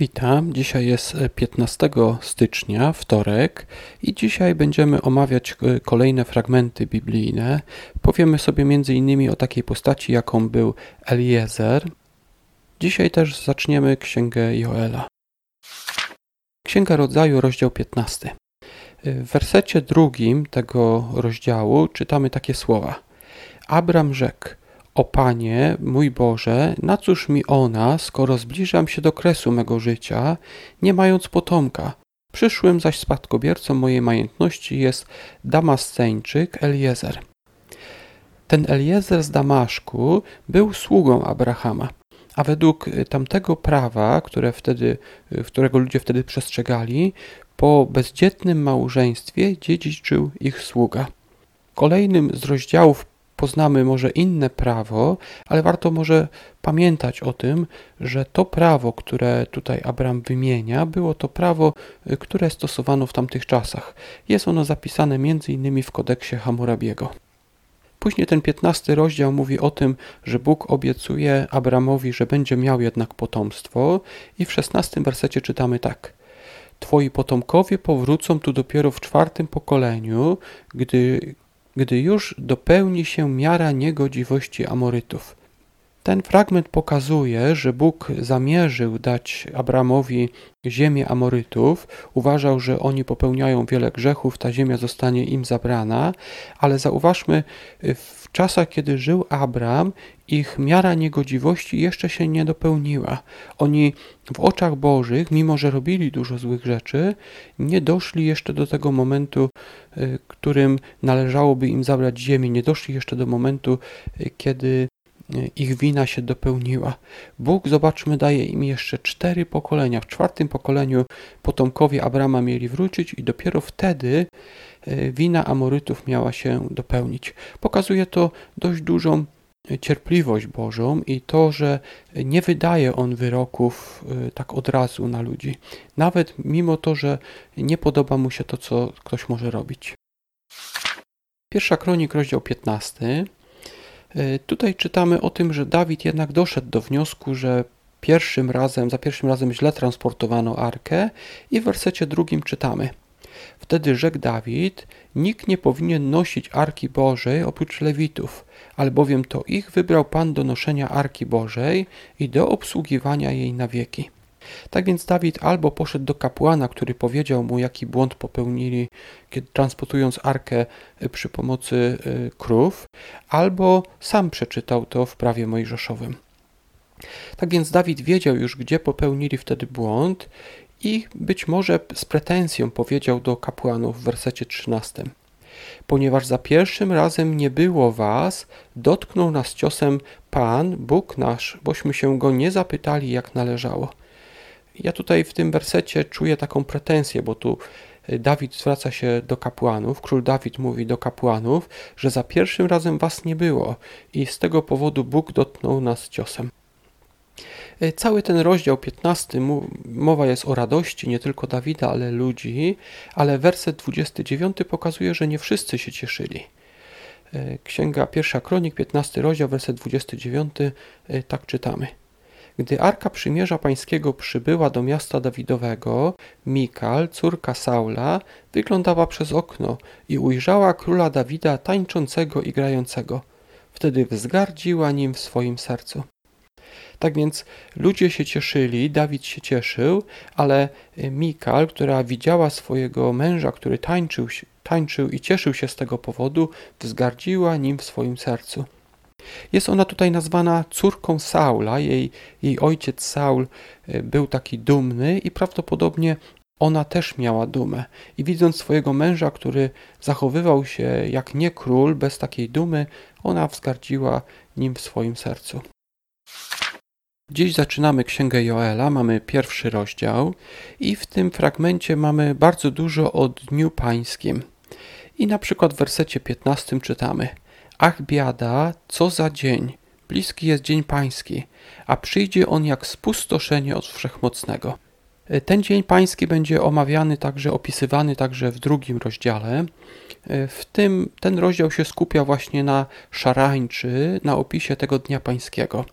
Witam. Dzisiaj jest 15 stycznia, wtorek, i dzisiaj będziemy omawiać e, kolejne fragmenty biblijne. Powiemy sobie m.in. o takiej postaci, jaką był Eliezer. Dzisiaj też zaczniemy Księgę Joela. Księga Rodzaju, rozdział 15. W wersecie drugim tego rozdziału czytamy takie słowa. Abram rzekł: o Panie, mój Boże, na cóż mi ona, skoro zbliżam się do kresu mego życia, nie mając potomka? Przyszłym zaś spadkobiercą mojej majętności jest Damasceńczyk Eliezer. Ten Eliezer z Damaszku był sługą Abrahama, a według tamtego prawa, które wtedy, którego ludzie wtedy przestrzegali, po bezdzietnym małżeństwie dziedziczył ich sługa. Kolejnym z rozdziałów poznamy może inne prawo, ale warto może pamiętać o tym, że to prawo, które tutaj Abraham wymienia, było to prawo, y, które stosowano w tamtych czasach. Jest ono zapisane m.in. w kodeksie Hammurabiego. Później ten piętnasty rozdział mówi o tym, że Bóg obiecuje Abramowi, że będzie miał jednak potomstwo i w szesnastym wersecie czytamy tak. Twoi potomkowie powrócą tu dopiero w czwartym pokoleniu, gdy gdy już dopełni się miara niegodziwości Amorytów. Ten fragment pokazuje, że Bóg zamierzył dać Abramowi ziemię Amorytów, uważał, że oni popełniają wiele grzechów, ta ziemia zostanie im zabrana, ale zauważmy, w czasach, kiedy żył Abram, ich miara niegodziwości jeszcze się nie dopełniła. Oni w oczach Bożych, mimo że robili dużo złych rzeczy, nie doszli jeszcze do tego momentu, y, którym należałoby im zabrać ziemię, nie doszli jeszcze do momentu, y, kiedy ich wina się dopełniła. Bóg, zobaczmy, daje im jeszcze cztery pokolenia. W czwartym pokoleniu potomkowie Abrama mieli wrócić i dopiero wtedy e, wina Amorytów miała się dopełnić. Pokazuje to dość dużą cierpliwość Bożą i to, że nie wydaje On wyroków e, tak od razu na ludzi. Nawet mimo to, że nie podoba mu się to, co ktoś może robić. Pierwsza kronik, rozdział 15. E, tutaj czytamy o tym, że Dawid jednak doszedł do wniosku, że pierwszym razem, za pierwszym razem źle transportowano arkę i w wersecie drugim czytamy Wtedy rzekł Dawid, nikt nie powinien nosić Arki Bożej oprócz Lewitów, albowiem to ich wybrał Pan do noszenia Arki Bożej i do obsługiwania jej na wieki. Tak więc Dawid albo poszedł do kapłana, który powiedział mu, jaki błąd popełnili, kiedy transportując arkę y, przy pomocy y, krów, albo sam przeczytał to w prawie mojżeszowym. Tak więc Dawid wiedział już, gdzie popełnili wtedy błąd i być może z pretensją powiedział do kapłanów w wersecie 13. Ponieważ za pierwszym razem nie było was, dotknął nas ciosem Pan, Bóg nasz, bośmy się go nie zapytali, jak należało. Ja tutaj w tym wersecie czuję taką pretensję, bo tu y, Dawid zwraca się do kapłanów, król Dawid mówi do kapłanów, że za pierwszym razem was nie było i z tego powodu Bóg dotknął nas ciosem. Y, cały ten rozdział 15 mowa jest o radości nie tylko Dawida, ale ludzi, ale werset 29 pokazuje, że nie wszyscy się cieszyli. Y, Księga pierwsza Kronik, 15 rozdział, werset 29, tak czytamy. Gdy Arka Przymierza Pańskiego przybyła do miasta Dawidowego, Mikal, córka Saula, wyglądała przez okno i ujrzała króla Dawida tańczącego i grającego. Wtedy wzgardziła nim w swoim sercu. Tak więc ludzie się cieszyli, Dawid się cieszył, ale Mikal, która widziała swojego męża, który tańczył, tańczył i cieszył się z tego powodu, wzgardziła nim w swoim sercu. Jest ona tutaj nazwana córką Saula. Jej, jej ojciec Saul e, był taki dumny i prawdopodobnie ona też miała dumę. I widząc swojego męża, który zachowywał się jak nie król, bez takiej dumy, ona wzgardziła nim w swoim sercu. Dziś zaczynamy Księgę Joela, mamy pierwszy rozdział i w tym fragmencie mamy bardzo dużo o Dniu Pańskim. I na przykład w wersecie 15 czytamy – Ach biada, co za dzień! Bliski jest dzień pański, a przyjdzie on jak spustoszenie od Wszechmocnego. Ten dzień pański będzie omawiany także, opisywany także w drugim rozdziale. W tym ten rozdział się skupia właśnie na szarańczy, na opisie tego dnia pańskiego.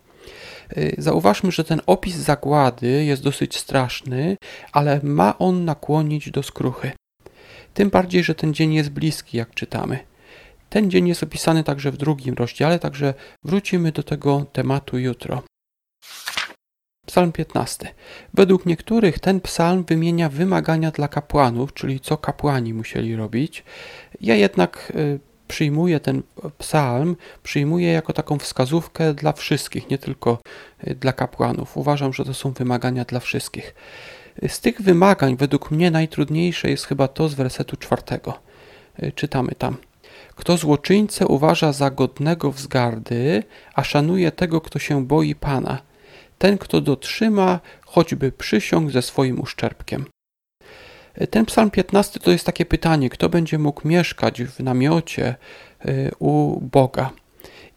Y, zauważmy, że ten opis zagłady jest dosyć straszny, ale ma on nakłonić do skruchy. Tym bardziej, że ten dzień jest bliski, jak czytamy. Ten dzień jest opisany także w drugim rozdziale, także wrócimy do tego tematu jutro. Psalm 15. Według niektórych ten psalm wymienia wymagania dla kapłanów, czyli co kapłani musieli robić. Ja jednak y, przyjmuję ten psalm, przyjmuję jako taką wskazówkę dla wszystkich, nie tylko y, dla kapłanów. Uważam, że to są wymagania dla wszystkich. Z tych wymagań według mnie najtrudniejsze jest chyba to z wersetu czwartego. Y, czytamy tam. Kto złoczyńcę uważa za godnego wzgardy, a szanuje tego, kto się boi Pana, ten, kto dotrzyma choćby przysiąg ze swoim uszczerbkiem. Ten psalm 15 to jest takie pytanie, kto będzie mógł mieszkać w namiocie y, u Boga.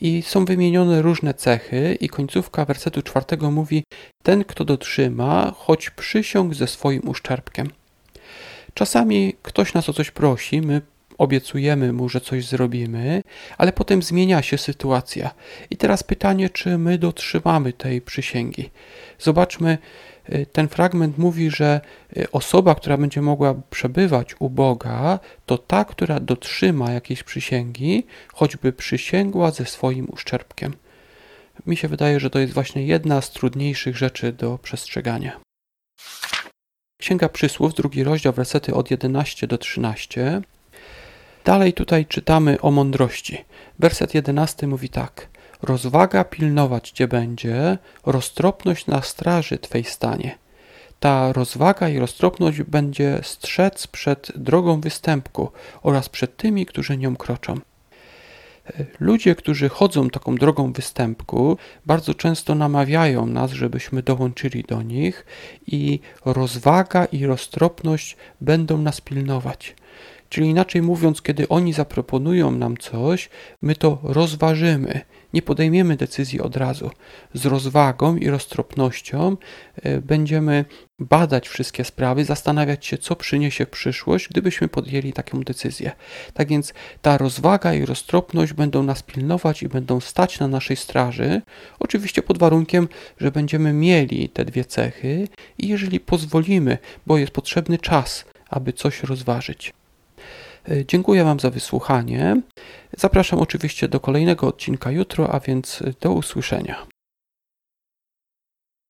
I są wymienione różne cechy, i końcówka wersetu czwartego mówi: Ten, kto dotrzyma, choć przysiąg ze swoim uszczerbkiem. Czasami ktoś nas o coś prosi, my obiecujemy mu, że coś zrobimy, ale potem zmienia się sytuacja. I teraz pytanie, czy my dotrzymamy tej przysięgi. Zobaczmy, y, ten fragment mówi, że y, osoba, która będzie mogła przebywać u Boga, to ta, która dotrzyma jakiejś przysięgi, choćby przysięgła ze swoim uszczerbkiem. Mi się wydaje, że to jest właśnie jedna z trudniejszych rzeczy do przestrzegania. Księga Przysłów, drugi rozdział, wersety od 11 do 13. Dalej tutaj czytamy o mądrości. Werset 11 mówi tak: Rozwaga pilnować cię będzie, roztropność na straży twej stanie. Ta rozwaga i roztropność będzie strzec przed drogą występku oraz przed tymi, którzy nią kroczą. Ludzie, którzy chodzą taką drogą występku, bardzo często namawiają nas, żebyśmy dołączyli do nich, i rozwaga i roztropność będą nas pilnować. Czyli inaczej mówiąc, kiedy oni zaproponują nam coś, my to rozważymy, nie podejmiemy decyzji od razu. Z rozwagą i roztropnością e, będziemy badać wszystkie sprawy, zastanawiać się, co przyniesie przyszłość, gdybyśmy podjęli taką decyzję. Tak więc ta rozwaga i roztropność będą nas pilnować i będą stać na naszej straży, oczywiście pod warunkiem, że będziemy mieli te dwie cechy i jeżeli pozwolimy, bo jest potrzebny czas, aby coś rozważyć. E, dziękuję Wam za wysłuchanie. Zapraszam oczywiście do kolejnego odcinka jutro, a więc do usłyszenia.